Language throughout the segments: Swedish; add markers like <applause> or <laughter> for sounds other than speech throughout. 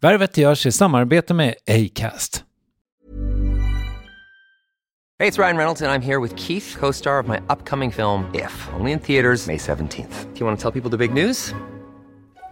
Värvet görs i samarbete med Acast. Hej, det är Ryan Reynolds, och jag är här med Keith, co star of my upcoming film, If, only in theaters, May 17th. Do you want to tell people the big news?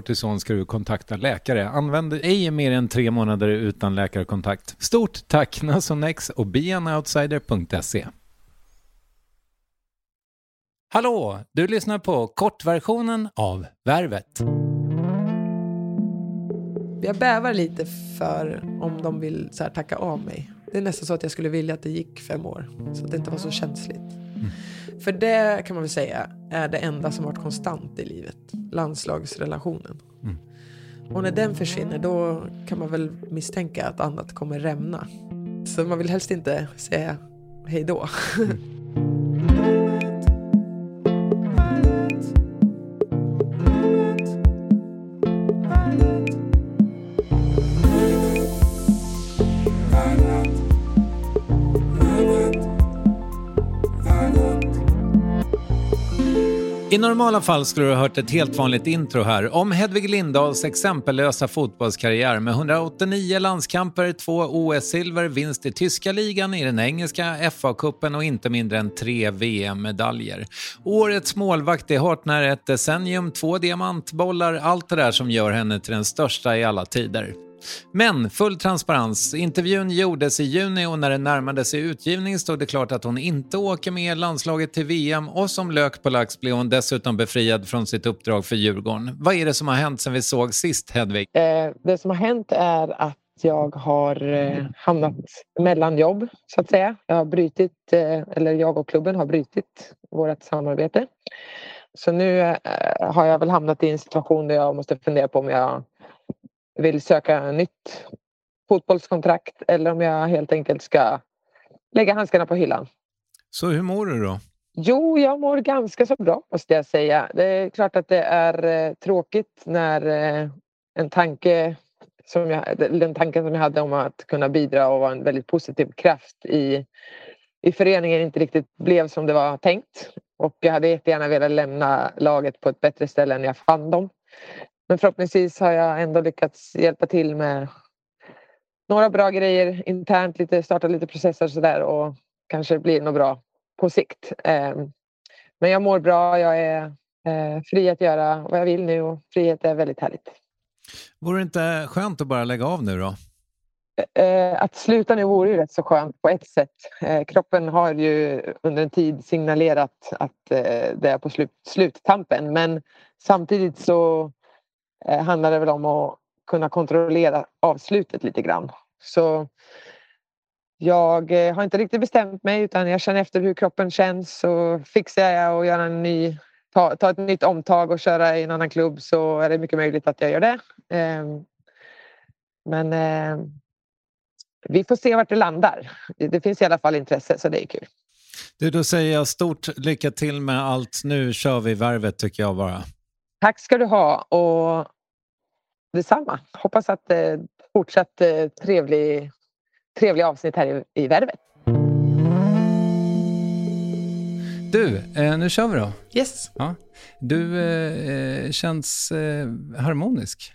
kortison ska du kontakta läkare. Använd ej mer än tre månader utan läkarkontakt. Stort tack Nasonex och beanoutsider.se. Hallå! Du lyssnar på kortversionen av Värvet. Jag bävar lite för om de vill så tacka av mig. Det är nästan så att jag skulle vilja att det gick fem år. Så att det inte var så känsligt. Mm. För det kan man väl säga är det enda som varit konstant i livet. Landslagsrelationen. Mm. Och när den försvinner då kan man väl misstänka att annat kommer rämna. Så man vill helst inte säga hej då. Mm. I normala fall skulle du ha hört ett helt vanligt intro här om Hedvig Lindahls exempellösa fotbollskarriär med 189 landskamper, två OS-silver, vinst i tyska ligan, i den engelska FA-cupen och inte mindre än tre VM-medaljer. Årets målvakt är hart nära ett decennium, två diamantbollar, allt det där som gör henne till den största i alla tider. Men full transparens. Intervjun gjordes i juni och när det närmade sig utgivning stod det klart att hon inte åker med landslaget till VM och som lök på lax blev hon dessutom befriad från sitt uppdrag för Djurgården. Vad är det som har hänt sen vi såg sist, Hedvig? Eh, det som har hänt är att jag har eh, hamnat mellan jobb, så att säga. Jag har brytit, eh, eller jag och klubben har brutit vårt samarbete. Så nu eh, har jag väl hamnat i en situation där jag måste fundera på om jag vill söka nytt fotbollskontrakt eller om jag helt enkelt ska lägga handskarna på hyllan. Så hur mår du då? Jo, jag mår ganska så bra måste jag säga. Det är klart att det är eh, tråkigt när eh, en tanke som jag, den tanken som jag hade om att kunna bidra och vara en väldigt positiv kraft i, i föreningen inte riktigt blev som det var tänkt. Och jag hade jättegärna velat lämna laget på ett bättre ställe än jag fann dem. Men förhoppningsvis har jag ändå lyckats hjälpa till med några bra grejer internt, lite, starta lite processer och sådär och kanske blir något bra på sikt. Ehm, men jag mår bra, jag är eh, fri att göra vad jag vill nu och frihet är väldigt härligt. Vore det inte skönt att bara lägga av nu då? Eh, att sluta nu vore ju rätt så skönt på ett sätt. Eh, kroppen har ju under en tid signalerat att det är på slut, sluttampen men samtidigt så Eh, handlar det väl om att kunna kontrollera avslutet lite grann. Så jag eh, har inte riktigt bestämt mig utan jag känner efter hur kroppen känns så fixar jag att gör en ny, ta, ta ett nytt omtag och köra i en annan klubb så är det mycket möjligt att jag gör det. Ehm, men eh, vi får se vart det landar. Det finns i alla fall intresse så det är kul. Du, då säger jag stort lycka till med allt. Nu kör vi värvet tycker jag bara. Tack ska du ha och detsamma. Hoppas att det eh, fortsatt eh, trevlig, trevlig avsnitt här i, i Värvet. Du, eh, nu kör vi då. Yes. Ja. Du eh, känns eh, harmonisk.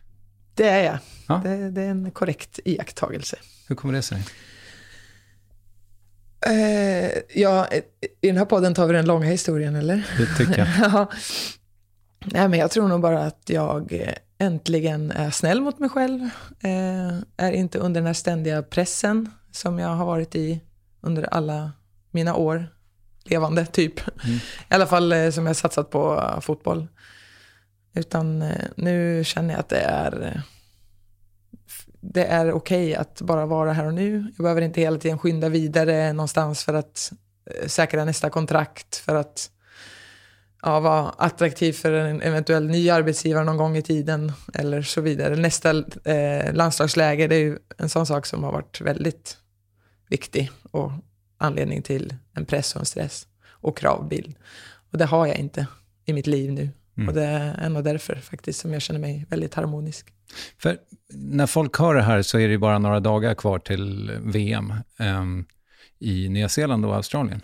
Det är jag. Ja. Det, det, är en korrekt iakttagelse. Hur kommer det sig? Eh, ja, I den här podden tar vi den långa historien, eller? Det tycker jag. <laughs> ja. Nej, men jag tror nog bara att jag eh, äntligen är snäll mot mig själv. Eh, är inte under den här ständiga pressen som jag har varit i under alla mina år levande, typ. Mm. I alla fall eh, som jag satsat på uh, fotboll. Utan uh, nu känner jag att det är det är okej okay att bara vara här och nu. Jag behöver inte hela tiden skynda vidare någonstans för att säkra nästa kontrakt, för att ja, vara attraktiv för en eventuell ny arbetsgivare någon gång i tiden eller så vidare. Nästa eh, landslagsläger, det är ju en sån sak som har varit väldigt viktig och anledning till en press och en stress och kravbild. Och det har jag inte i mitt liv nu. Mm. Och det är nog därför faktiskt som jag känner mig väldigt harmonisk. För när folk hör det här så är det bara några dagar kvar till VM eh, i Nya Zeeland och Australien.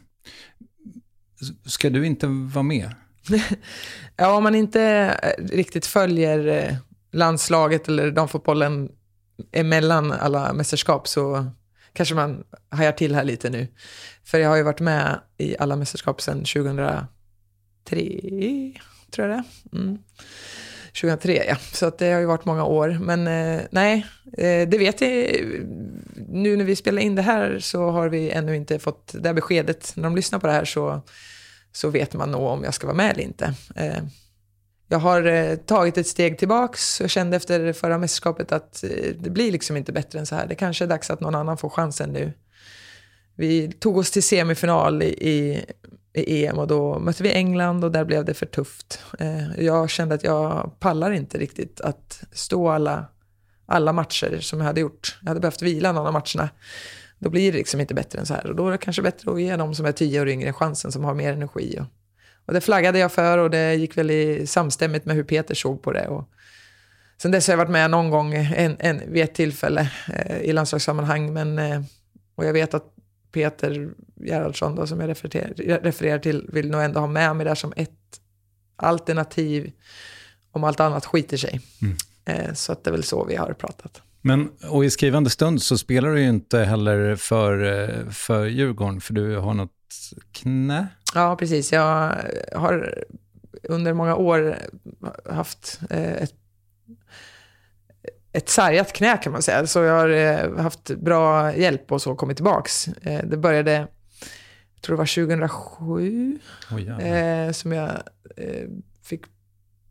Ska du inte vara med? <laughs> ja, om man inte eh, riktigt följer eh, landslaget eller damfotbollen emellan alla mästerskap så kanske man hajar till här lite nu. För jag har ju varit med i alla mästerskap sedan 2003, tror jag det mm. 2003 ja, så att det har ju varit många år. Men eh, nej, eh, det vet jag. Nu när vi spelar in det här så har vi ännu inte fått det här beskedet. När de lyssnar på det här så så vet man nog om jag ska vara med eller inte. Eh, jag har eh, tagit ett steg tillbaks och kände efter förra mästerskapet att eh, det blir liksom inte bättre än så här. Det kanske är dags att någon annan får chansen nu. Vi tog oss till semifinal i, i, i EM och då mötte vi England och där blev det för tufft. Eh, jag kände att jag pallar inte riktigt att stå alla, alla matcher som jag hade gjort. Jag hade behövt vila någon av matcherna. Då blir det liksom inte bättre än så här. Och då är det kanske bättre att ge de som är tio år yngre chansen, som har mer energi. Och, och det flaggade jag för och det gick väl i samstämmigt med hur Peter såg på det. Och sen dess har jag varit med någon gång en, en, vid ett tillfälle eh, i landslagssammanhang. Men, eh, och jag vet att Peter Gerhardsson, då, som jag refererar, refererar till, vill nog ändå ha med mig där som ett alternativ om allt annat skiter sig. Mm. Eh, så att det är väl så vi har pratat. Men, och i skrivande stund så spelar du ju inte heller för, eh, för Djurgården, för du har något knä? Ja, precis. Jag har under många år haft eh, ett, ett sargat knä kan man säga. Så jag har eh, haft bra hjälp och så kommit tillbaks. Det började, jag tror det var 2007, oh, som jag fick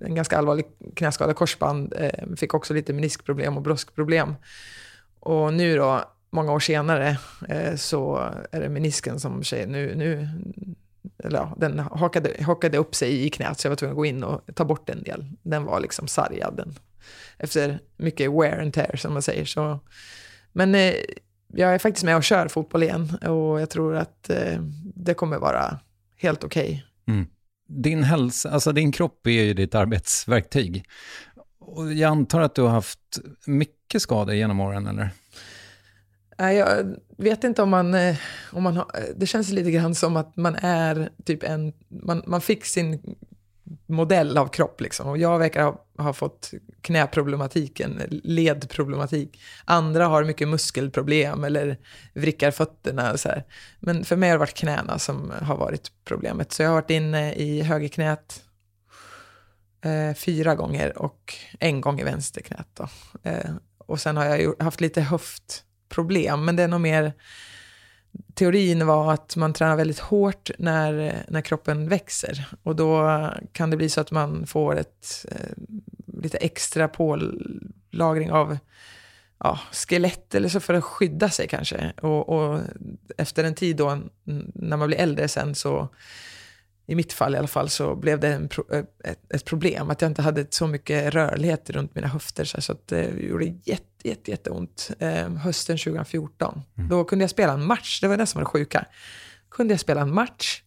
en ganska allvarlig knäskada, korsband, eh, fick också lite meniskproblem och broskproblem. Och nu då, många år senare, eh, så är det menisken som säger nu, nu eller ja, den hakade, hakade upp sig i knät så jag var tvungen att gå in och ta bort en del. Den var liksom sargad. Den, efter mycket wear and tear som man säger. Så, men eh, jag är faktiskt med och kör fotboll igen och jag tror att eh, det kommer vara helt okej. Okay. Mm din hälsa, alltså din kropp är ju ditt arbetsverktyg. Och jag antar att du har haft mycket skador genom åren, eller? Nej, jag vet inte om man... Eh, om man har, eh, det känns lite grann som att man är typ en... Man, man fick sin modell av kropp liksom. Och jag verkar ha, ha fått knäproblematiken, ledproblematik. Andra har mycket muskelproblem eller vrickar fötterna. och Så här. Men för mig har det varit knäna som har varit problemet. Så jag har varit inne i högerknät eh, fyra gånger och en gång i vänsterknät. Då. Eh, och sen har jag haft lite höftproblem, men det är nog mer... Teorin var att man tränar väldigt hårt när, när kroppen växer. Och då kan det bli så att man får ett eh, lite extra pålagring av ja, skelett eller så för att skydda sig kanske. Och, och efter en tid då, när man blir äldre sen så, i mitt fall i alla fall, så blev det en pro, eh, ett, ett problem. Att jag inte hade så mycket rörlighet runt mina höfter. Så, här, så att det gjorde jätte, jätte, jätteont eh, hösten 2014. Då kunde jag spela en match, det var det som var det sjuka. Kunde jag spela en match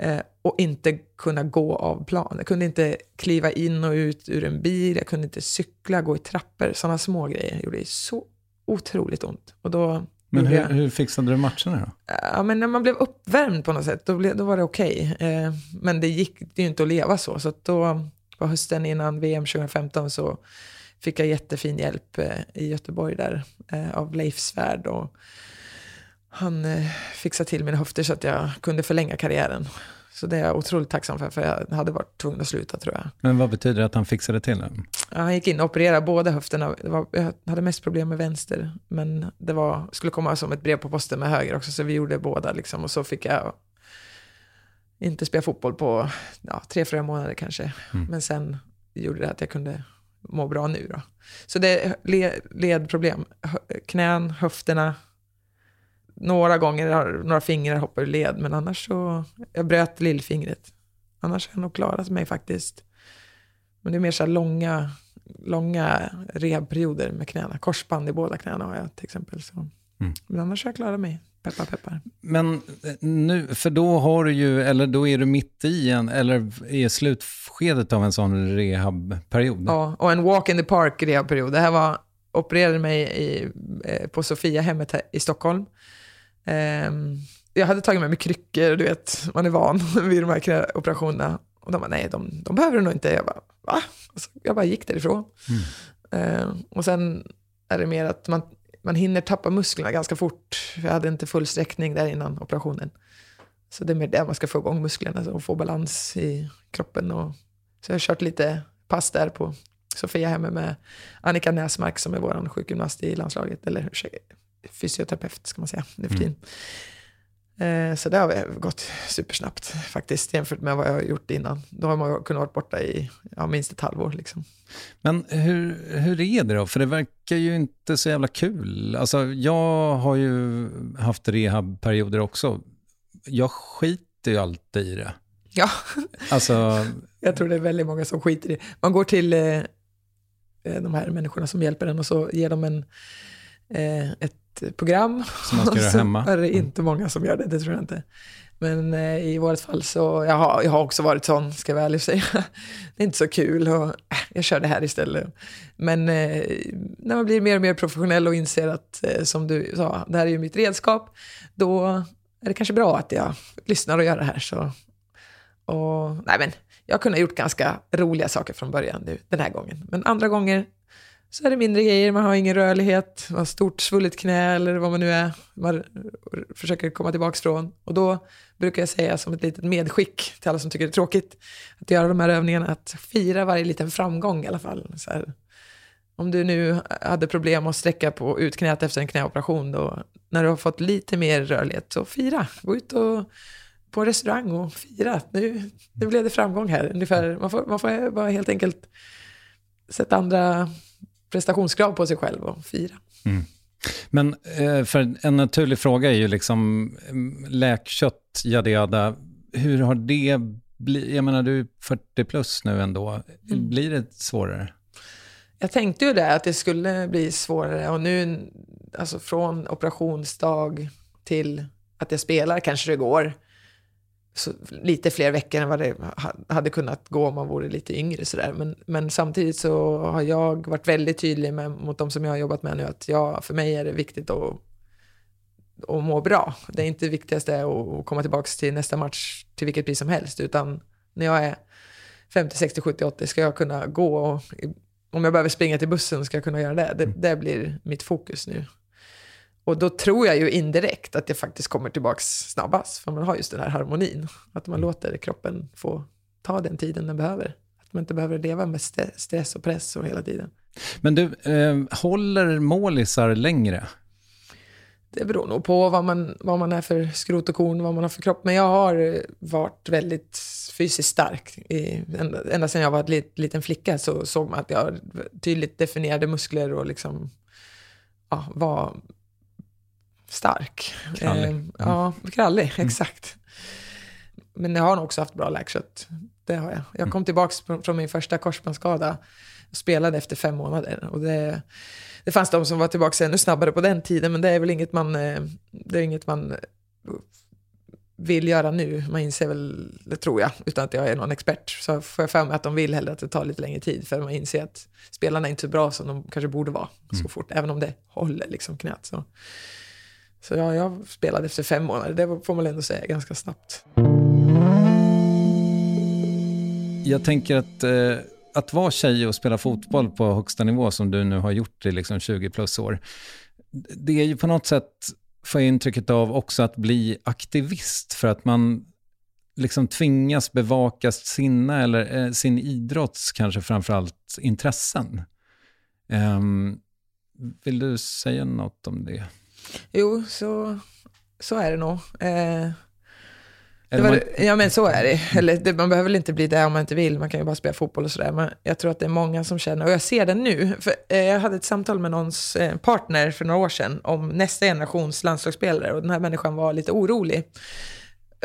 eh, och inte kunna gå av plan. Jag kunde inte kliva in och ut ur en bil, jag kunde inte cykla, gå i trappor. Sådana små grejer gjorde så otroligt ont. Och då Men hur, jag- hur fixade du matcherna då? Ja, men när man blev uppvärmd på något sätt, då, blev, då var det okej. Eh, men det gick det ju inte att leva så. Så då, på hösten innan VM 2015 så fick jag jättefin hjälp eh, i Göteborg där eh, av Leif Svärd. Och han eh, fixade till mina höfter så att jag kunde förlänga karriären. Så det är jag otroligt tacksam för, för jag hade varit tvungen att sluta tror jag. Men vad betyder det att han fixade till det? Ja, Han gick in och opererade båda höfterna. Var, jag hade mest problem med vänster, men det var, skulle komma som ett brev på posten med höger också, så vi gjorde båda. Liksom, och så fick jag inte spela fotboll på ja, tre, fyra månader kanske. Men sen gjorde det att jag kunde må bra nu. Då. Så det är le, ledproblem. Knän, höfterna. Några gånger har några fingrar hoppat ur led, men annars så... Jag bröt lillfingret. Annars har jag nog klarat mig faktiskt. Men det är mer så långa, långa rehabperioder med knäna. Korsband i båda knäna har jag till exempel. Så. Men annars har jag klarat mig. Peppar, peppar. Men eh, nu, för då har du ju, eller då är du mitt i en, eller i slutskedet av en sån rehabperiod. Ja, och en walk in the park rehabperiod. Det här var, opererade mig i, eh, på Sofiahemmet här i Stockholm. Ehm, jag hade tagit med mig kryckor, du vet, man är van <laughs> vid de här knäoperationerna. Och de bara, nej, de, de behöver du nog inte. Jag bara, va? Jag bara gick därifrån. Ehm, och sen är det mer att man, man hinner tappa musklerna ganska fort. Jag hade inte full sträckning där innan operationen. Så det är mer där man ska få igång musklerna och få balans i kroppen. Och, så jag har kört lite pass där på Sofia hemma med Annika Näsmark som är vår sjukgymnast i landslaget. Eller fysioterapeut ska man säga nu för tiden. Eh, så det har gått supersnabbt faktiskt jämfört med vad jag har gjort innan. Då har man kunnat vara borta i ja, minst ett halvår. Liksom. Men hur, hur är det då? För det verkar ju inte så jävla kul. Alltså, jag har ju haft rehabperioder också. Jag skiter ju alltid i det. Ja, Alltså, <laughs> jag tror det är väldigt många som skiter i det. Man går till eh, eh, de här människorna som hjälper en och så ger de en, eh, ett program. Som man ska <laughs> göra hemma. Mm. är det inte många som gör det, det tror jag inte. Men eh, i vårt fall så, jag har, jag har också varit sån, ska jag vara ärlig och säga. <laughs> Det är inte så kul och äh, jag kör det här istället. Men eh, när man blir mer och mer professionell och inser att, eh, som du sa, det här är ju mitt redskap, då är det kanske bra att jag lyssnar och gör det här. Så. Och, nej men, jag kunde ha gjort ganska roliga saker från början nu, den här gången. Men andra gånger så är det mindre grejer, man har ingen rörlighet, man har stort svullet knä eller vad man nu är, man försöker komma tillbaka från. Och då brukar jag säga som ett litet medskick till alla som tycker det är tråkigt att göra de här övningarna, att fira varje liten framgång i alla fall. Så här, om du nu hade problem att sträcka på ut knät efter en knäoperation, då, när du har fått lite mer rörlighet, så fira. Gå ut och på en restaurang och fira. Nu, nu blev det framgång här. Ungefär, man, får, man får bara helt enkelt sätta andra prestationskrav på sig själv och fira. men eh, för en naturlig fråga är ju liksom mm, läkkött, yada. Hur har det blivit? Jag menar, du är 40 plus nu ändå. Blir det svårare? Jag tänkte ju det, att det skulle bli svårare. Och nu, alltså från operationsdag till att jag spelar kanske det går så lite fler veckor än vad det ha- hade kunnat gå om man vore lite yngre. Sådär. Men, men samtidigt så har jag varit väldigt tydlig med, mot de som jag har jobbat med nu att jag, för mig är det viktigt att och må bra. Det är inte det viktigaste att komma tillbaka till nästa match till vilket pris som helst, utan när jag är 50, 60, 70, 80 ska jag kunna gå och om jag behöver springa till bussen ska jag kunna göra det. Det, mm. det blir mitt fokus nu. Och då tror jag ju indirekt att det faktiskt kommer tillbaks snabbast, för man har just den här harmonin. Att man mm. låter kroppen få ta den tiden den behöver. Att man inte behöver leva med stress och press och hela tiden. Men du, eh, håller målisar längre? Det beror nog på vad man, vad man är för skrot och korn, vad man har för kropp. Men jag har varit väldigt fysiskt stark. I, ända, ända sedan jag var en liten flicka så såg man att jag tydligt definierade muskler och liksom ja, var stark. Krallig. Eh, ja, krallig, mm. exakt. Men jag har nog också haft bra läkkött. Det har jag. Jag mm. kom tillbaka från min första korsbandsskada och spelade efter fem månader. Och det, det fanns de som var tillbaka ännu snabbare på den tiden, men det är väl inget man, eh, det är inget man vill göra nu. Man inser väl, det tror jag, utan att jag är någon expert, så får jag för mig att de vill hellre att det tar lite längre tid, för man inser att spelarna är inte så bra som de kanske borde vara så mm. fort, även om det håller liksom knät. Så, så ja, jag spelade efter fem månader, det får man ändå säga ganska snabbt. Jag tänker att eh, att vara tjej och spela fotboll på högsta nivå som du nu har gjort i liksom 20 plus år, det är ju på något sätt, får jag intrycket av, också att bli aktivist för att man liksom tvingas bevaka sina, eller eh, sin idrotts kanske framförallt intressen. Um, vill du säga något om det? Jo, så, så är det nog. Eh, det var, ja men så är det. Eller det, man behöver väl inte bli det om man inte vill, man kan ju bara spela fotboll och sådär. Men jag tror att det är många som känner, och jag ser det nu. För, eh, jag hade ett samtal med någons eh, partner för några år sedan om nästa generations landslagsspelare och den här människan var lite orolig.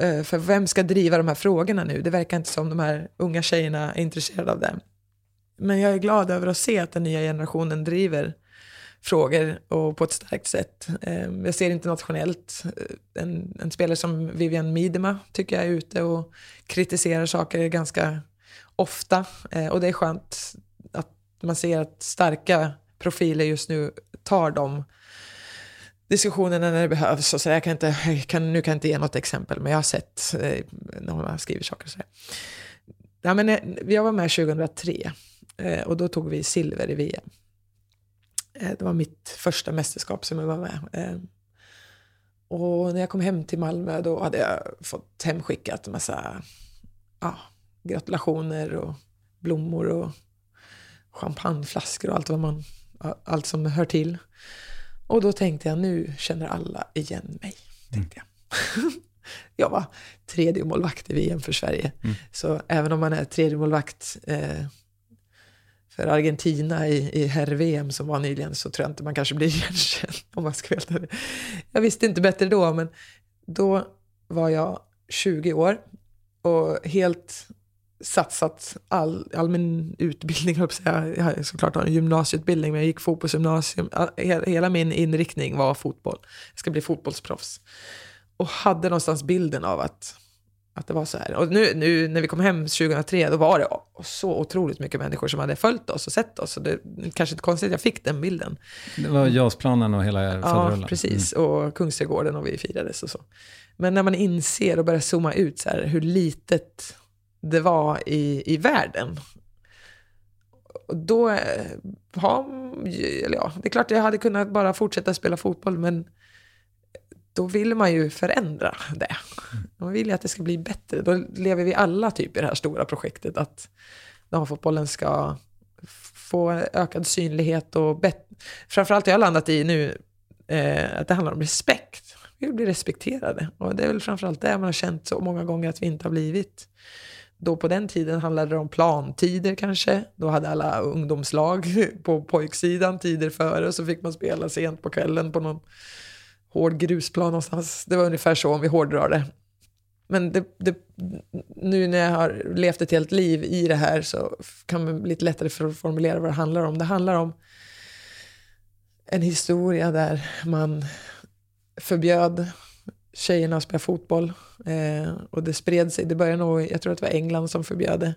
Eh, för vem ska driva de här frågorna nu? Det verkar inte som de här unga tjejerna är intresserade av det. Men jag är glad över att se att den nya generationen driver frågor och på ett starkt sätt. Eh, jag ser internationellt eh, en, en spelare som Vivian Miedema tycker jag är ute och kritiserar saker ganska ofta. Eh, och det är skönt att man ser att starka profiler just nu tar de diskussionerna när det behövs. Och så jag kan inte, jag kan, nu kan jag inte ge något exempel, men jag har sett när hon skriver saker. Så ja, men, jag var med 2003 och då tog vi silver i VM. Eh, det var mitt första mästerskap som jag var med. Eh, och när jag kom hem till Malmö då hade jag fått hemskickat en massa ja, gratulationer och blommor och champagneflaskor och allt, vad man, allt som hör till. Och då tänkte jag, nu känner alla igen mig. Tänkte jag. <laughs> jag var tredje målvakt i VM för Sverige. Mm. Så även om man är tredje målvakt eh, för Argentina i, i herr-VM som var nyligen så tror jag inte man kanske blir <laughs> igenkänd om man ska veta det. Jag visste inte bättre då, men då var jag 20 år och helt satsat all, all min utbildning, jag, säga. jag har såklart en gymnasieutbildning, men jag gick fotbollsgymnasium. Hela min inriktning var fotboll. Jag ska bli fotbollsproffs. Och hade någonstans bilden av att att det var så här. Och nu, nu när vi kom hem 2003, då var det så otroligt mycket människor som hade följt oss och sett oss. Och det är kanske inte konstigt att jag fick den bilden. Det var JAS-planen och hela Ja, precis. Mm. Och Kungsträdgården och vi firades och så. Men när man inser och börjar zooma ut så här, hur litet det var i, i världen. Då eh, har, eller ja, det är klart jag hade kunnat bara fortsätta spela fotboll, men då vill man ju förändra det. Man vill ju att det ska bli bättre. Då lever vi alla typ i det här stora projektet att damfotbollen ska få ökad synlighet och bättre. Framförallt har jag landat i nu eh, att det handlar om respekt. Vi vill bli respekterade. Och det är väl framförallt det man har känt så många gånger att vi inte har blivit. Då på den tiden handlade det om plantider kanske. Då hade alla ungdomslag <laughs> på pojksidan tider före och så fick man spela sent på kvällen på någon hård grusplan någonstans. Det var ungefär så om vi hårdrar det. Men det, det, nu när jag har levt ett helt liv i det här så kan man lite lättare för att formulera vad det handlar om. Det handlar om en historia där man förbjöd tjejerna att spela fotboll. Eh, och det spred sig. Det började nog, jag tror att det var England som förbjöd det.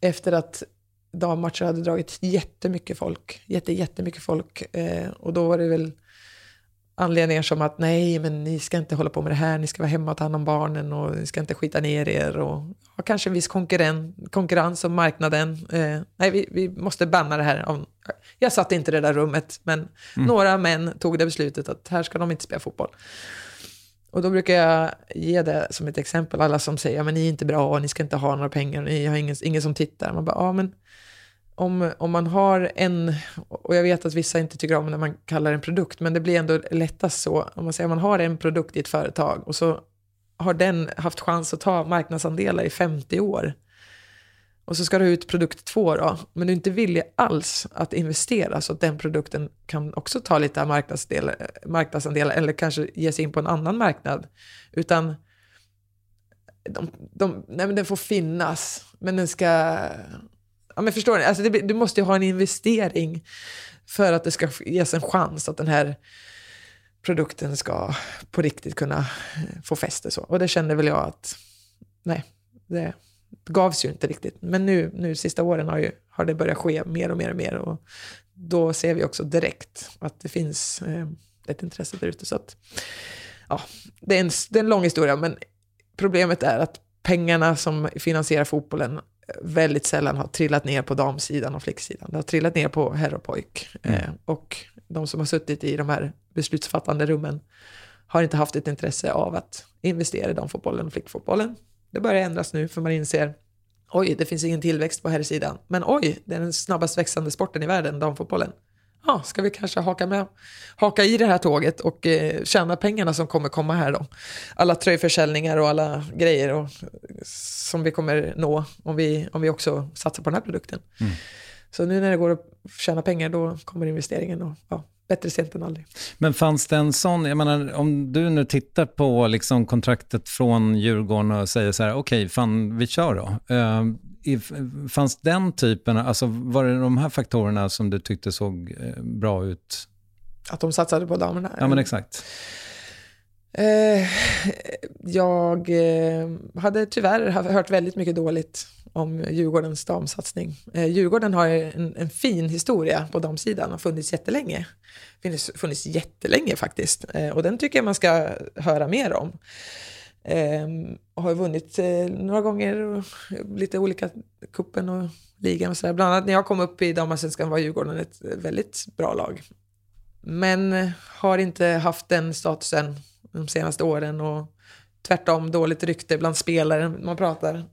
Efter att dammatcher hade dragit jättemycket folk. Jätte, jättemycket folk. Eh, och då var det väl anledningar som att nej, men ni ska inte hålla på med det här, ni ska vara hemma och ta hand om barnen och ni ska inte skita ner er och ja, kanske en viss konkurren, konkurrens om marknaden. Eh, nej, vi, vi måste banna det här. Jag satt inte i det där rummet, men mm. några män tog det beslutet att här ska de inte spela fotboll. Och då brukar jag ge det som ett exempel, alla som säger att ja, ni är inte bra och ni ska inte ha några pengar, ni har ingen, ingen som tittar. Man bara, ja men om, om man har en, och jag vet att vissa inte tycker om när man kallar en produkt, men det blir ändå lättast så. Om man säger att man har en produkt i ett företag och så har den haft chans att ta marknadsandelar i 50 år. Och så ska du ut produkt två då, men du är inte villig alls att investera så att den produkten kan också ta lite marknadsandelar, marknadsandelar eller kanske ge sig in på en annan marknad. Utan de, de, nej men den får finnas, men den ska ja, men förstår ni? Alltså det, du måste ju ha en investering för att det ska ges en chans att den här produkten ska på riktigt kunna eh, få fäste. Så. Och det kände väl jag att, nej, det gavs ju inte riktigt. Men nu, nu sista åren har, ju, har det börjat ske mer och mer och mer. Och då ser vi också direkt att det finns eh, ett intresse där ute. Så att, ja, det är, en, det är en lång historia, men problemet är att pengarna som finansierar fotbollen väldigt sällan har trillat ner på damsidan och flicksidan. Det har trillat ner på herr och pojk. Mm. Eh, och de som har suttit i de här beslutsfattande rummen har inte haft ett intresse av att investera i damfotbollen och flickfotbollen. Det börjar ändras nu för man inser oj, det finns ingen tillväxt på herrsidan. Men oj, det är den snabbast växande sporten i världen, damfotbollen ja, ska vi kanske haka, med, haka i det här tåget och eh, tjäna pengarna som kommer komma här då. Alla tröjförsäljningar och alla grejer och, som vi kommer nå om vi, om vi också satsar på den här produkten. Mm. Så nu när det går att tjäna pengar då kommer investeringen och ja, bättre sent än aldrig. Men fanns det en sån, jag menar om du nu tittar på liksom kontraktet från Djurgården och säger så här, okej, okay, fan vi kör då. Uh, fanns den typen, alltså var det de här faktorerna som du tyckte såg eh, bra ut? Att de satsade på damerna? Ja, men exakt. Eh, jag eh, hade tyvärr hört väldigt mycket dåligt om Djurgårdens damsatsning. Eh, Djurgården har en, en, fin historia på damsidan, har funnits jättelänge. Funnits, funnits jättelänge faktiskt. Eh, och den tycker jag man ska höra mer om. Eh, och har vunnit eh, några gånger, lite olika kuppen och ligan och sådär. Bland annat när jag kom upp i damallsvenskan var Djurgården ett väldigt bra lag. Men eh, har inte haft den statusen de senaste åren och tvärtom dåligt rykte bland spelare. Man pratar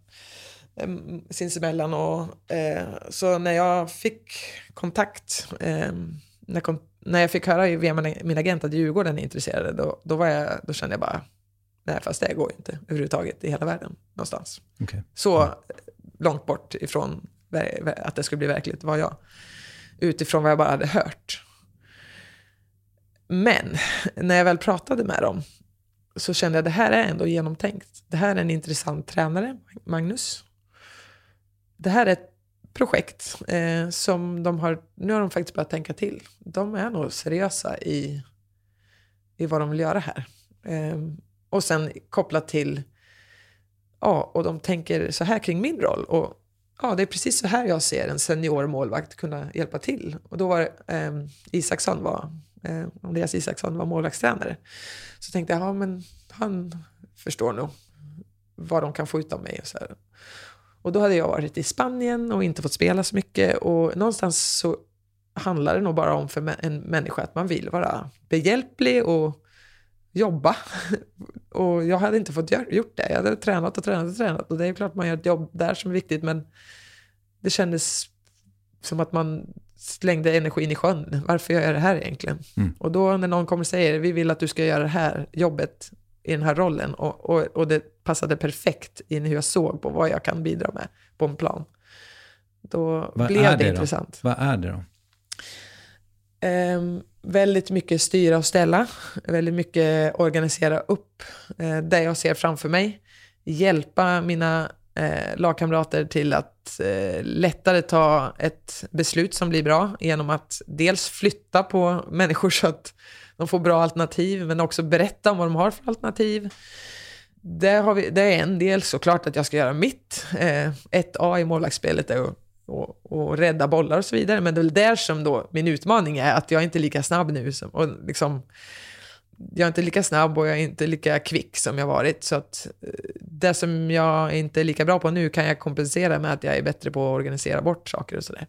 eh, sinsemellan. Och, eh, så när jag fick kontakt, eh, när, kom, när jag fick höra via min agent att Djurgården är intresserade, då, då, var jag, då kände jag bara Nej, fast det går ju inte överhuvudtaget i hela världen någonstans. Okay. Så mm. långt bort ifrån att det skulle bli verkligt var jag. Utifrån vad jag bara hade hört. Men när jag väl pratade med dem så kände jag att det här är ändå genomtänkt. Det här är en intressant tränare, Magnus. Det här är ett projekt eh, som de har, nu har de faktiskt börjat tänka till. De är nog seriösa i, i vad de vill göra här. Eh, och sen kopplat till, ja, och de tänker så här kring min roll. Och ja, det är precis så här jag ser en senior målvakt kunna hjälpa till. Och då var eh, Isaksson var, eh, Andreas Isaksson var målvaktstränare. Så tänkte jag, ja men han förstår nog vad de kan få ut av mig. Och, så här. och då hade jag varit i Spanien och inte fått spela så mycket. Och någonstans så handlar det nog bara om för en människa att man vill vara behjälplig och jobba. Och jag hade inte fått gjort det. Jag hade tränat och tränat och tränat. Och det är klart man gör ett jobb där som är viktigt, men det kändes som att man slängde energin i sjön. Varför gör jag det här egentligen? Mm. Och då när någon kommer och säger, vi vill att du ska göra det här jobbet i den här rollen. Och, och, och det passade perfekt in i hur jag såg på vad jag kan bidra med på en plan. Då vad blev det, det intressant. Vad är det då? Eh, väldigt mycket styra och ställa, väldigt mycket organisera upp eh, det jag ser framför mig. Hjälpa mina eh, lagkamrater till att eh, lättare ta ett beslut som blir bra genom att dels flytta på människor så att de får bra alternativ, men också berätta om vad de har för alternativ. Det, har vi, det är en del, såklart att jag ska göra mitt. Eh, ett A i målvaktsspelet är att och, och rädda bollar och så vidare. Men det är väl där som då min utmaning är att jag är inte lika snabb nu. Som, och liksom, jag är inte lika snabb och jag är inte lika kvick som jag varit. Så att eh, det som jag inte är lika bra på nu kan jag kompensera med att jag är bättre på att organisera bort saker och sådär.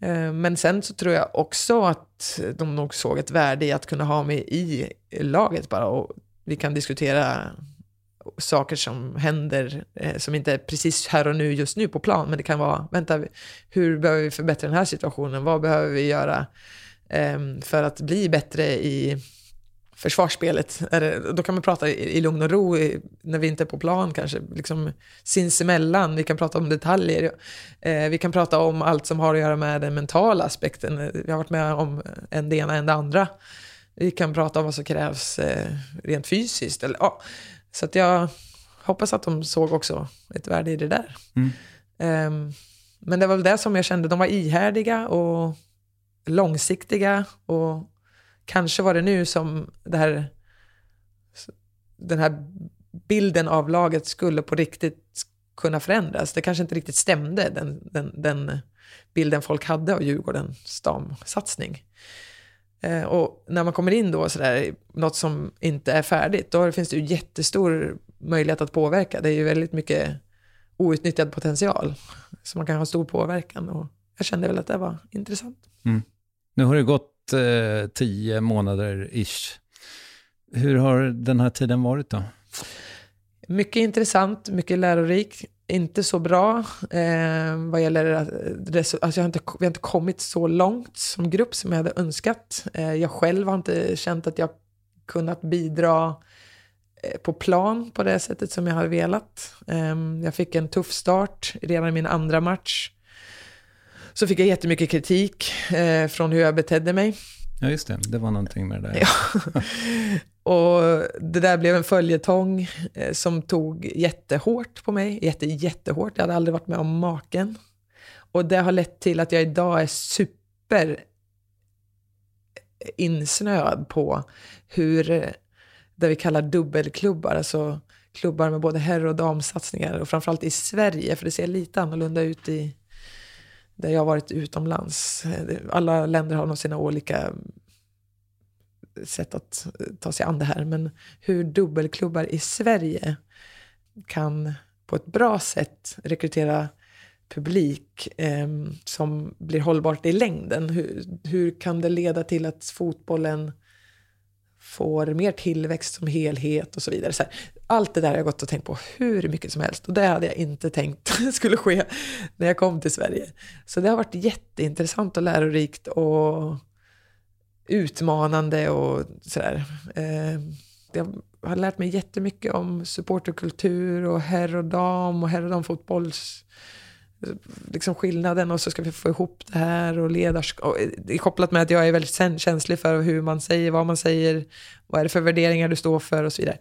Eh, men sen så tror jag också att de nog såg ett värde i att kunna ha mig i laget bara och vi kan diskutera saker som händer eh, som inte är precis här och nu just nu på plan, men det kan vara, vänta, hur behöver vi förbättra den här situationen? Vad behöver vi göra eh, för att bli bättre i försvarsspelet? Det, då kan man prata i, i lugn och ro i, när vi inte är på plan kanske, liksom sinsemellan. Vi kan prata om detaljer. Eh, vi kan prata om allt som har att göra med den mentala aspekten. Vi har varit med om eh, en det ena, en det andra. Vi kan prata om vad som krävs eh, rent fysiskt. Eller, ja. Så att jag hoppas att de såg också ett värde i det där. Mm. Um, men det var väl det som jag kände, de var ihärdiga och långsiktiga och kanske var det nu som det här, den här bilden av laget skulle på riktigt kunna förändras. Det kanske inte riktigt stämde, den, den, den bilden folk hade av Djurgårdens damsatsning. Eh, och när man kommer in då sådär, något som inte är färdigt, då finns det ju jättestor möjlighet att påverka. Det är ju väldigt mycket outnyttjad potential. Så man kan ha stor påverkan. Och jag kände väl att det var intressant. Mm. Nu har det gått eh, tio månader ish. Hur har den här tiden varit då? Mycket intressant, mycket lärorik inte så bra eh, vad gäller... Alltså jag har inte, vi har inte kommit så långt som grupp som jag hade önskat. Eh, jag själv har inte känt att jag kunnat bidra eh, på plan på det sättet som jag hade velat. Eh, jag fick en tuff start redan i min andra match. Så fick jag jättemycket kritik eh, från hur jag betedde mig. Ja, just det. Det var någonting med det där. Ja. <laughs> och det där blev en följetong eh, som tog jättehårt på mig. Jätte, jättehårt. Jag hade aldrig varit med om maken. Och det har lett till att jag idag är super eh, insnöad på hur eh, det vi kallar dubbelklubbar, alltså klubbar med både herr och damsatsningar och framförallt i Sverige, för det ser lite annorlunda ut i där jag har varit utomlands. Alla länder har nog sina olika sätt att eh, ta sig an det här. Men hur dubbelklubbar i Sverige kan på ett bra sätt rekrytera publik eh, som blir hållbart i längden. Hur, hur kan det leda till att fotbollen får mer tillväxt som helhet och så vidare. Så här, allt det där har jag gått och tänkt på hur mycket som helst och det hade jag inte tänkt <laughs> skulle ske när jag kom till Sverige. Så det har varit jätteintressant och lärorikt och utmanande och sådär. Eh, jag har lärt mig jättemycket om supporterkultur och herr och dam och herr och damfotbolls liksom skillnaden och så ska vi få ihop det här och ledarskap. Är kopplat med att jag är väldigt känslig för hur man säger, vad man säger, vad är det för värderingar du står för och så vidare.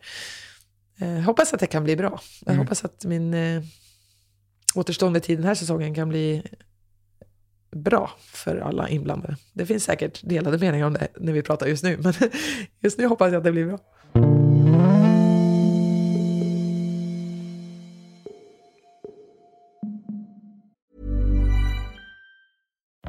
Eh, hoppas att det kan bli bra. Jag mm. hoppas att min eh, återstående tid den här säsongen kan bli bra för alla inblandade. Det finns säkert delade meningar om det när vi pratar just nu, men <laughs> just nu hoppas jag att det blir bra.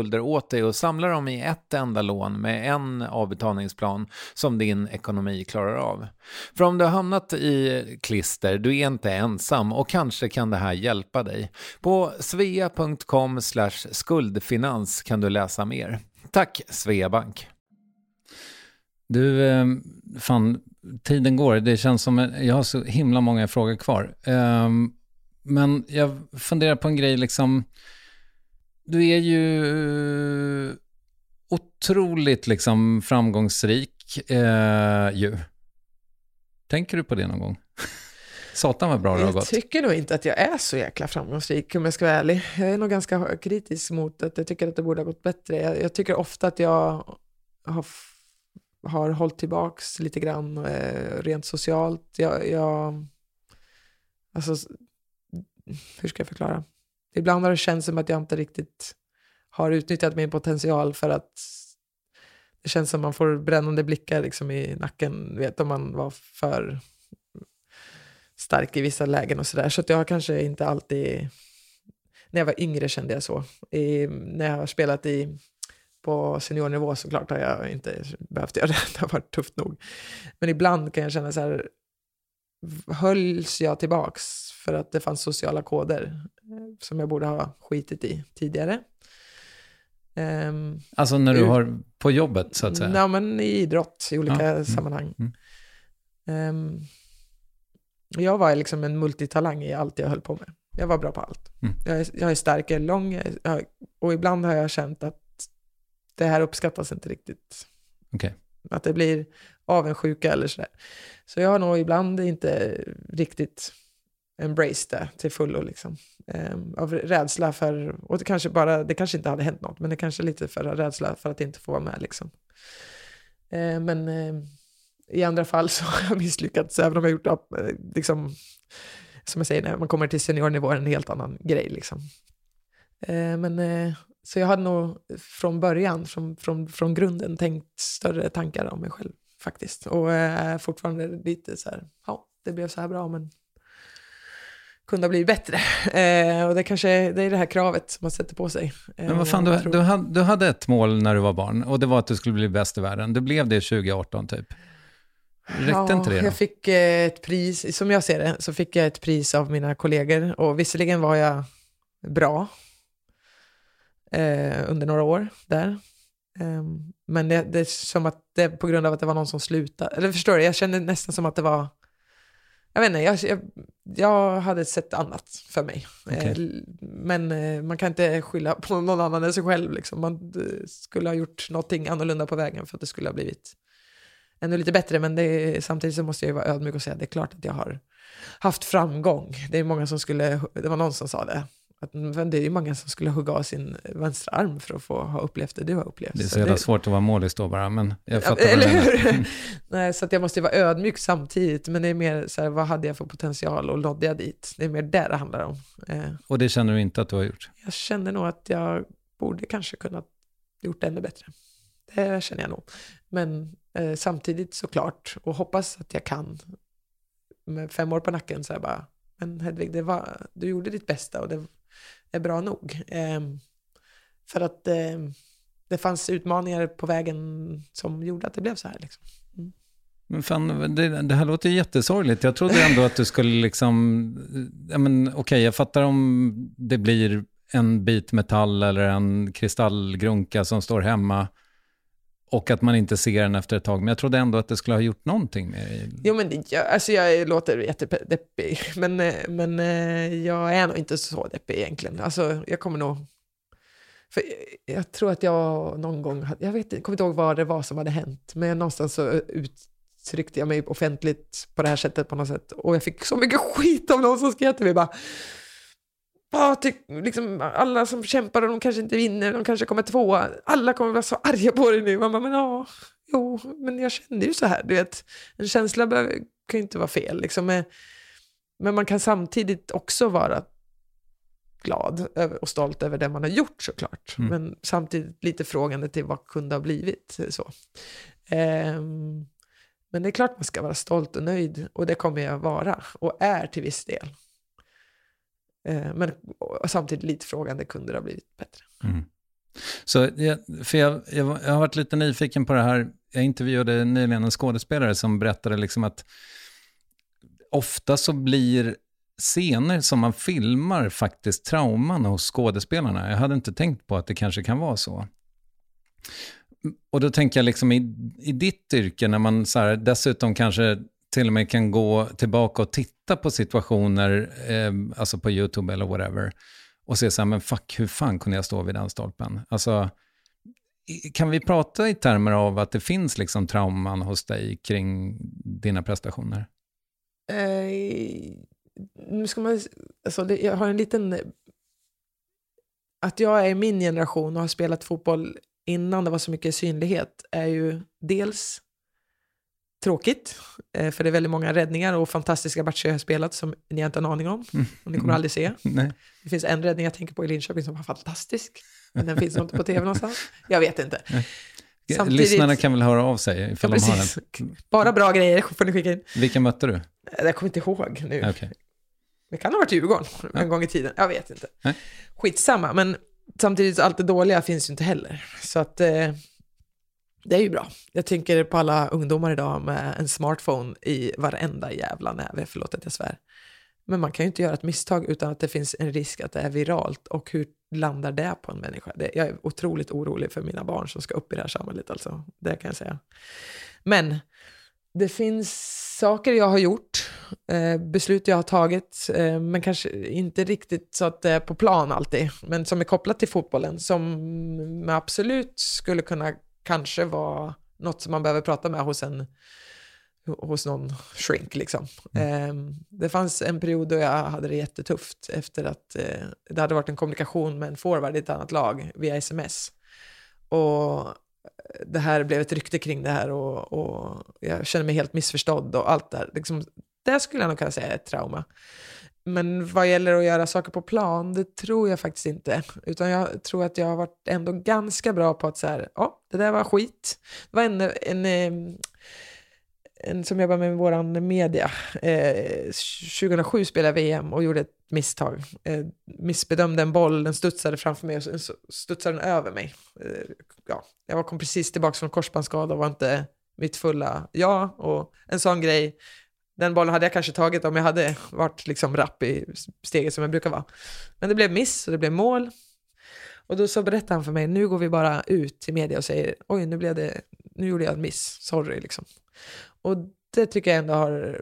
skulder åt dig och samla dem i ett enda lån med en avbetalningsplan som din ekonomi klarar av. För om du har hamnat i klister, du är inte ensam och kanske kan det här hjälpa dig. På svea.com skuldfinans kan du läsa mer. Tack Sveabank! Du, eh, fan, tiden går. Det känns som att jag har så himla många frågor kvar. Eh, men jag funderar på en grej, liksom du är ju otroligt liksom framgångsrik eh, ju. Tänker du på det någon gång? <laughs> Satan vad bra det har gått. Jag tycker nog inte att jag är så jäkla framgångsrik om jag ska vara ärlig. Jag är nog ganska kritisk mot att jag tycker att det borde ha gått bättre. Jag, jag tycker ofta att jag har, har hållit tillbaks lite grann eh, rent socialt. Jag, jag, alltså, hur ska jag förklara? Ibland har det känts som att jag inte riktigt har utnyttjat min potential för att det känns som att man får brännande blickar liksom i nacken, vet om man var för stark i vissa lägen och sådär. Så att jag har kanske inte alltid... När jag var yngre kände jag så. I, när jag har spelat i, på seniornivå såklart har jag inte behövt göra det. <laughs> Det har varit tufft nog. Men ibland kan jag känna så här, hölls jag tillbaks för att det fanns sociala koder eh, som jag borde ha skitit i tidigare. Um, alltså när du har på jobbet så att säga? Ja, men i idrott i olika ja, mm, sammanhang. Mm. Um, jag var liksom en multitalang i allt jag höll på med. Jag var bra på allt. Mm. Jag, är, jag är stark, jag är lång jag jag, och ibland har jag känt att det här uppskattas inte riktigt. Okay. Att det blir avundsjuka eller sådär. Så jag har nog ibland inte riktigt embraced det till fullo. Liksom. Um, av rädsla för, och det kanske bara, det kanske inte hade hänt något, men det kanske lite för rädsla för att inte få vara med. Liksom. Uh, men uh, i andra fall så <laughs> har jag misslyckats, även om jag gjort upp, uh, liksom, som jag säger, när man kommer till seniornivå är det en helt annan grej. Liksom. men, eh, så jag hade nog från början, från, från, från grunden, tänkt större tankar om mig själv faktiskt. Och är fortfarande lite så här, ja, det blev så här bra, men kunde ha blivit bättre. <laughs> Eh, och det kanske det är det här kravet man sätter på sig. Eh, Men vad fan, du, du, hade, du hade ett mål när du var barn och det var att du skulle bli bäst i världen. Du blev det 2018 typ. Räckte ja, inte det? Jag fick eh, ett pris, som jag ser det, så fick jag ett pris av mina kollegor och visserligen var jag bra eh, under några år där. Um, men det, det, är som att det på grund av att det var någon som slutade, eller förstår du, jag kände nästan som att det var jag vet inte, jag, jag, jag hade sett annat för mig. Okay. Eh, men eh, man kan inte skylla på någon annan än sig själv. Liksom. Man eh, skulle ha gjort någonting annorlunda på vägen för att det skulle ha blivit ännu lite bättre. Men det, samtidigt så måste jag vara ödmjuk och säga att det är klart att jag har haft framgång. Det är många som skulle, det var någon som sa det, att, det är ju många som skulle hugga av sin vänstra arm för att få ha upplevt det du har upplevt. Det är så, så jävla det... svårt att vara målis då bara, men jag fattar. Eller hur? <laughs> Nej, så att jag måste vara ödmjuk samtidigt, men det är mer så här, vad hade jag för potential och nådde jag dit? Det är mer det det handlar om. Eh, och det känner du inte att du har gjort? Jag känner nog att jag borde kanske kunnat gjort det ännu bättre. Det känner jag nog. Men eh, samtidigt såklart, och hoppas att jag kan. Med fem år på nacken så är jag bara, men Hedvig, det var, du gjorde ditt bästa och det är bra nog. Eh, för att eh, det fanns utmaningar på vägen som gjorde att det blev så här. Liksom. Mm. Men fan, det, det, här låter jättesorgligt. Jag trodde ändå att du skulle liksom, eh, ja men okej, okay, jag fattar om det blir en bit metall eller en kristallgrunka som står hemma och att man inte ser den efter ett tag. Men jag trodde ändå att det skulle ha gjort någonting med dig. Jo, men det, jag, alltså jag låter jättedeppig, <laughs> men, eh, men eh, jag är nog inte så deppig egentligen. Alltså, jag kommer nog... För jag, jag tror att jag någon gång, jag vet, jag kommer inte ihåg vad det var som hade hänt, men någonstans så uttryckte jag mig offentligt på det här sättet på något sätt. Och jag fick så mycket <laughs> skit av någon som skrev till mig bara, "Ja, ty, liksom, alla som kämpar och de kanske inte vinner, de kanske kommer tvåa. Alla kommer vara så arga på dig nu. Man bara, men ja, jo, men jag kände ju så här. Du vet, en känsla behöver, kan ju inte vara fel. Liksom. Men- Men man kan samtidigt också vara glad och stolt över det man har gjort såklart. Mm. Men samtidigt lite frågande till vad kunde ha blivit. Så. Ehm, men det är klart man ska vara stolt och nöjd och det kommer jag vara och är till viss del. Eh, men samtidigt lite frågande, kunde det ha blivit bättre? Mm. Så jag, för jag, jag, jag har varit lite nyfiken på det här. Jag intervjuade nyligen en skådespelare som berättade liksom att ofta så blir scener som man filmar faktiskt trauman hos skådespelarna. Jag hade inte tänkt på att det kanske kan vara så. Och då tänker jag liksom i, i ditt yrke när man så här, dessutom kanske till och med kan gå tillbaka och titta på situationer, eh, alltså på YouTube eller whatever, och se så här, men fuck, hur fan kunde jag stå vid den stolpen? Alltså, kan vi prata i termer av att det finns liksom trauman hos dig kring dina prestationer? Eh, nu ska man, alltså det, jag har en liten... Att jag är i min generation och har spelat fotboll innan det var så mycket synlighet är ju dels tråkigt, eh, för det är väldigt många räddningar och fantastiska matcher jag har spelat som ni inte har en aning om. Och ni kommer aldrig se. <laughs> Nej. Det finns en räddning jag tänker på i Linköping som var fantastisk. Men den <laughs> finns nog inte på tv någonstans. Jag vet inte. Samtidigt- Lyssnarna kan väl höra av sig ifall Ja, de har den. Bara bra grejer får ni skicka in. Vilka mötte du? Jag kommer inte ihåg nu. Okej. Det kan ha varit Djurgården en gång i tiden. Jag vet inte. Nej. Skitsamma, men samtidigt allt det dåliga finns ju inte heller. Så att eh, det är ju bra. Jag tänker på alla ungdomar idag med en smartphone i varenda jävla näve, förlåt att jag svär. Men man kan ju inte göra ett misstag utan att det finns en risk att det är viralt. Och hur landar det på en människa? Det, jag är otroligt orolig för mina barn som ska upp i det här samhället. Alltså. Det kan jag säga. Men det finns saker jag har gjort, eh, beslut jag har tagit, eh, men kanske inte riktigt så att det är på plan alltid, men som är kopplat till fotbollen, som absolut skulle kunna kanske vara något som man behöver prata med hos en hos någon shrink liksom. Eh, det fanns en period då jag hade det jättetufft efter att eh, det hade varit en kommunikation med en forward i ett annat lag via sms. Och det här blev ett rykte kring det här och, och jag känner mig helt missförstådd och allt det här. Liksom, det skulle jag nog kunna säga är ett trauma. Men vad gäller att göra saker på plan, det tror jag faktiskt inte. Utan jag tror att jag har varit ändå ganska bra på att så här, ja, det där var skit. Det var en, en, en som jobbar med våran media. Eh, 2007 spelade jag VM och gjorde ett misstag. Eh, missbedömde en boll, den studsade framför mig och så så studsade den över mig. Eh, ja, jag var- kom precis tillbaka från korsbandsskada och var inte mitt fulla jag. Och en sån grej, den bollen hade jag kanske tagit om jag hade varit liksom rapp i steget som jag brukar vara. Men det blev miss och det blev mål. Och då så berättade han för mig, nu går vi bara ut till media och säger, oj nu blev det, nu gjorde jag en miss, sorry liksom. Och det tycker jag ändå har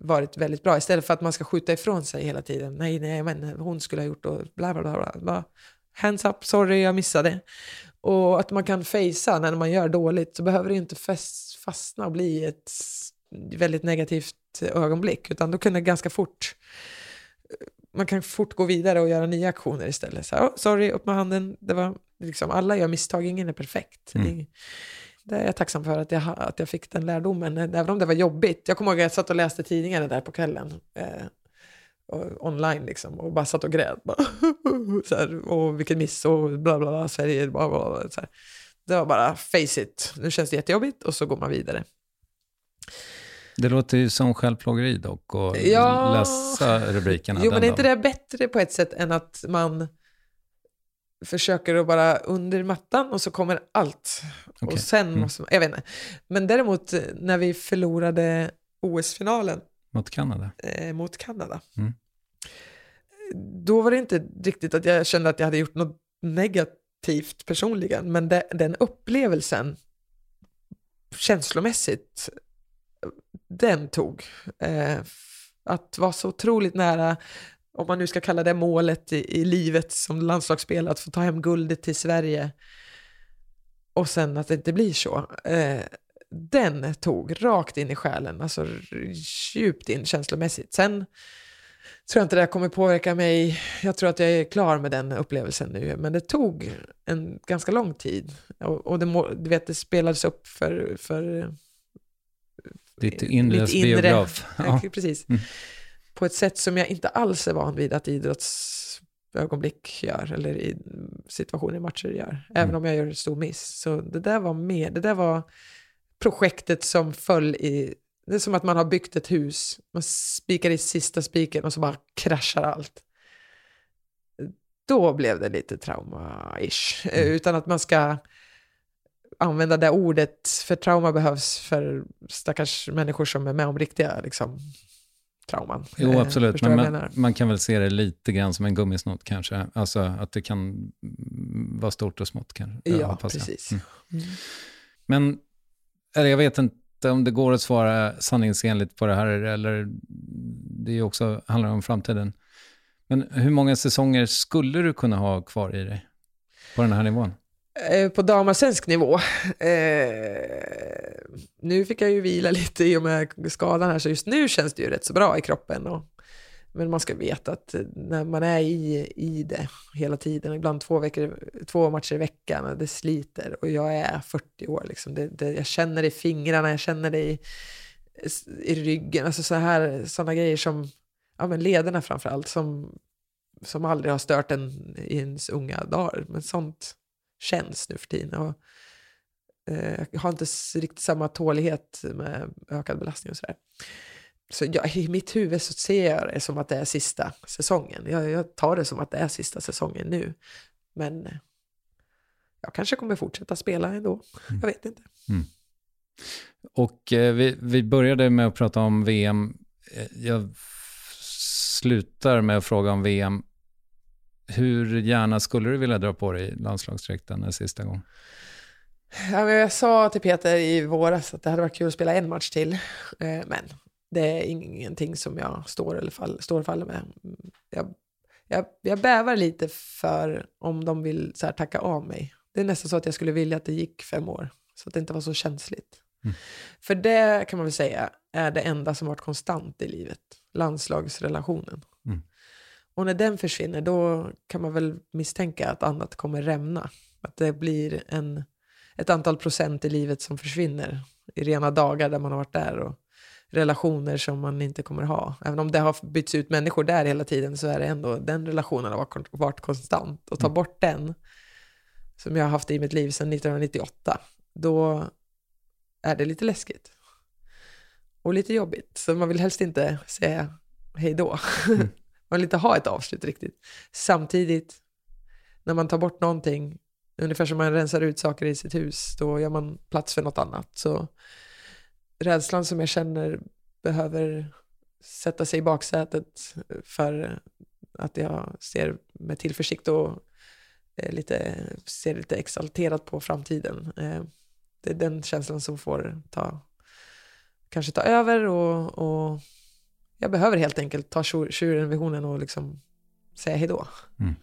varit väldigt bra, istället för att man ska skjuta ifrån sig hela tiden. Nej, nej, men hon skulle ha gjort och bla bla bla. bla. Bara, hands up, sorry, jag missade. Och att man kan fejsa när man gör dåligt så behöver det inte fastna och bli ett väldigt negativt ögonblick, utan då kan det ganska fort man kan fort gå vidare och göra nya aktioner istället. Så, oh, sorry, upp med handen. Det var, liksom, alla gör misstag, ingen är perfekt. Mm. Det, det är jag tacksam för att jag, att jag fick den lärdomen, även om det var jobbigt. Jag kommer ihåg att jag satt och läste tidningarna där på kvällen. Eh, och, online liksom, och bara satt och grät. Bara, <laughs> så här, och vilken miss och bla bla bla, Sverige, bla bla bla. Så här. Det var bara face it, nu känns det jättejobbigt och så går man vidare. Det låter ju som självplågeri dock att Ja. läsa rubrikerna Jo, men är inte det bättre på ett sätt än att man försöker att bara under mattan och så kommer allt. Okej. Och sen Mm. måste man, jag vet inte. Men däremot eh, när vi förlorade OS-finalen Mot Kanada. eh, mot Kanada, Mm. då var det inte riktigt att jag kände att jag hade gjort något negativt personligen, men det, den upplevelsen känslomässigt, den tog. Eh, att vara så otroligt nära, om man nu ska kalla det målet i, i livet som landslagsspelare, att få ta hem guldet till Sverige och sen att det inte blir så. Eh, den tog rakt in i själen, alltså djupt in känslomässigt. Sen tror jag inte det kommer påverka mig. Jag tror att jag är klar med den upplevelsen nu. Men det tog en ganska lång tid. Och, och det, du vet, det spelades upp för... för ditt inre biograf. <laughs> Ja. Precis. Mm. På ett sätt som jag inte alls är van vid att idrottsögonblick gör, eller i situationer i matcher gör. Även mm. om jag gör en stor miss. Så det där var med, det där var projektet som föll i det är som att man har byggt ett hus, man spikar i sista spiken och så bara kraschar allt. Då blev det lite trauma-ish. Mm. Utan att man ska använda det ordet, för trauma behövs för stackars människor som är med om riktiga liksom, trauman. Jo, eh, absolut. Men man, man, kan väl se det lite grann som en gummisnott kanske. Alltså att det kan vara stort och smått kanske. Ja, precis. Mm. Mm. Men, eller jag vet inte, om det går att svara sanningsenligt på det här, eller det är också, handlar om framtiden. Men hur många säsonger skulle du kunna ha kvar i dig på den här nivån? Eh, på damallsvensk nivå? Eh, nu fick jag ju vila lite i och med skadan här, så just nu känns det ju rätt så bra i kroppen. Och men man ska veta att eh, när man är i, i det hela tiden, ibland två, veckor, två matcher i veckan, det sliter. Och jag är 40 år, liksom. det, det, jag känner det i fingrarna, jag känner det i, i ryggen. Alltså så här, sådana grejer som ja, men lederna framför allt, som, som aldrig har stört en i ens unga dagar. Men sånt känns nu för tiden. Och, eh, jag har inte riktigt samma tålighet med ökad belastning och sådär så jag, i mitt huvud så ser jag det som att det är sista säsongen. Jag, jag tar det som att det är sista säsongen nu. Men jag kanske kommer fortsätta spela ändå. Mm. Jag vet inte. Mm. Och eh, vi, vi började med att prata om VM. Eh, jag slutar med att fråga om VM. Hur gärna skulle du vilja dra på dig landslagsdräkten en sista gång? Ja, jag sa till Peter i våras att det hade varit kul att spela en match till. Eh, men det är ingenting som jag står, eller fall, står och faller med. Jag, jag, jag bävar lite för om de vill så här, tacka av mig. Det är nästan så att jag skulle vilja att det gick fem år, så att det inte var så känsligt. Mm. För det kan man väl säga är det enda som varit konstant i livet, landslagsrelationen. Och när den försvinner, då kan man väl misstänka att annat kommer rämna. Att det blir en, ett antal procent i livet som försvinner i rena dagar där man har varit där och relationer som man inte kommer ha. Även om det har bytts ut människor där hela tiden så är det ändå, den relationen har varit konstant. Och ta mm. bort den, som jag har haft i mitt liv sedan 1998, då är det lite läskigt. Och lite jobbigt, så man vill helst inte säga hej då. Mm. <laughs> man vill inte ha ett avslut riktigt. Samtidigt, när man tar bort någonting, ungefär som man rensar ut saker i sitt hus, då gör man plats för något annat. Så rädslan som jag känner behöver sätta sig i baksätet för att jag ser med tillförsikt och eh, lite, ser lite exalterat på framtiden. Eh, det är den känslan som får ta, kanske ta över och, och jag behöver helt enkelt ta tjuren vid hornen och liksom säga hejdå. Mm.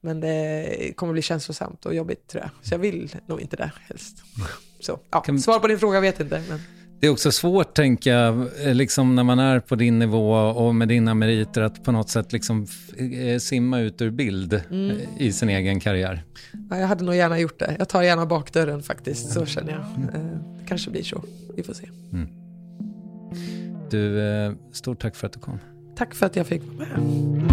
Men det kommer bli känslosamt och jobbigt tror jag. Så jag vill nog inte det helst. Mm. <laughs> Så, ja, kan... Svar på din fråga vet jag inte. Men... Det är också svårt, tänka eh, liksom när man är på din nivå och med dina meriter, att på något sätt liksom eh, simma ut ur bild mm. Eh, i sin egen karriär. Ja, jag hade nog gärna gjort det. Jag tar gärna bakdörren faktiskt, så känner jag. Det kanske blir så. Vi får se. Mm. Du, eh, stort tack för att du kom. Tack för att jag fick vara med.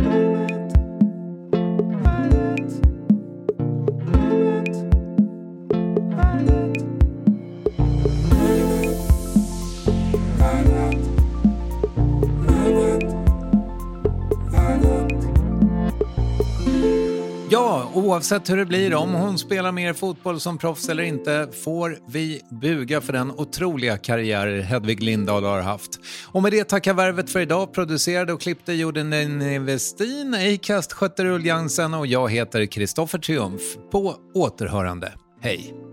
Oavsett hur det blir, om hon spelar mer fotboll som proffs eller inte, får vi buga för den otroliga karriär Hedvig Lindahl har haft. Och med det tackar värvet för idag. Producerade och klippte Jorden Westin, Acast skötte Ulf och jag heter Kristoffer Triumf. På återhörande. Hej!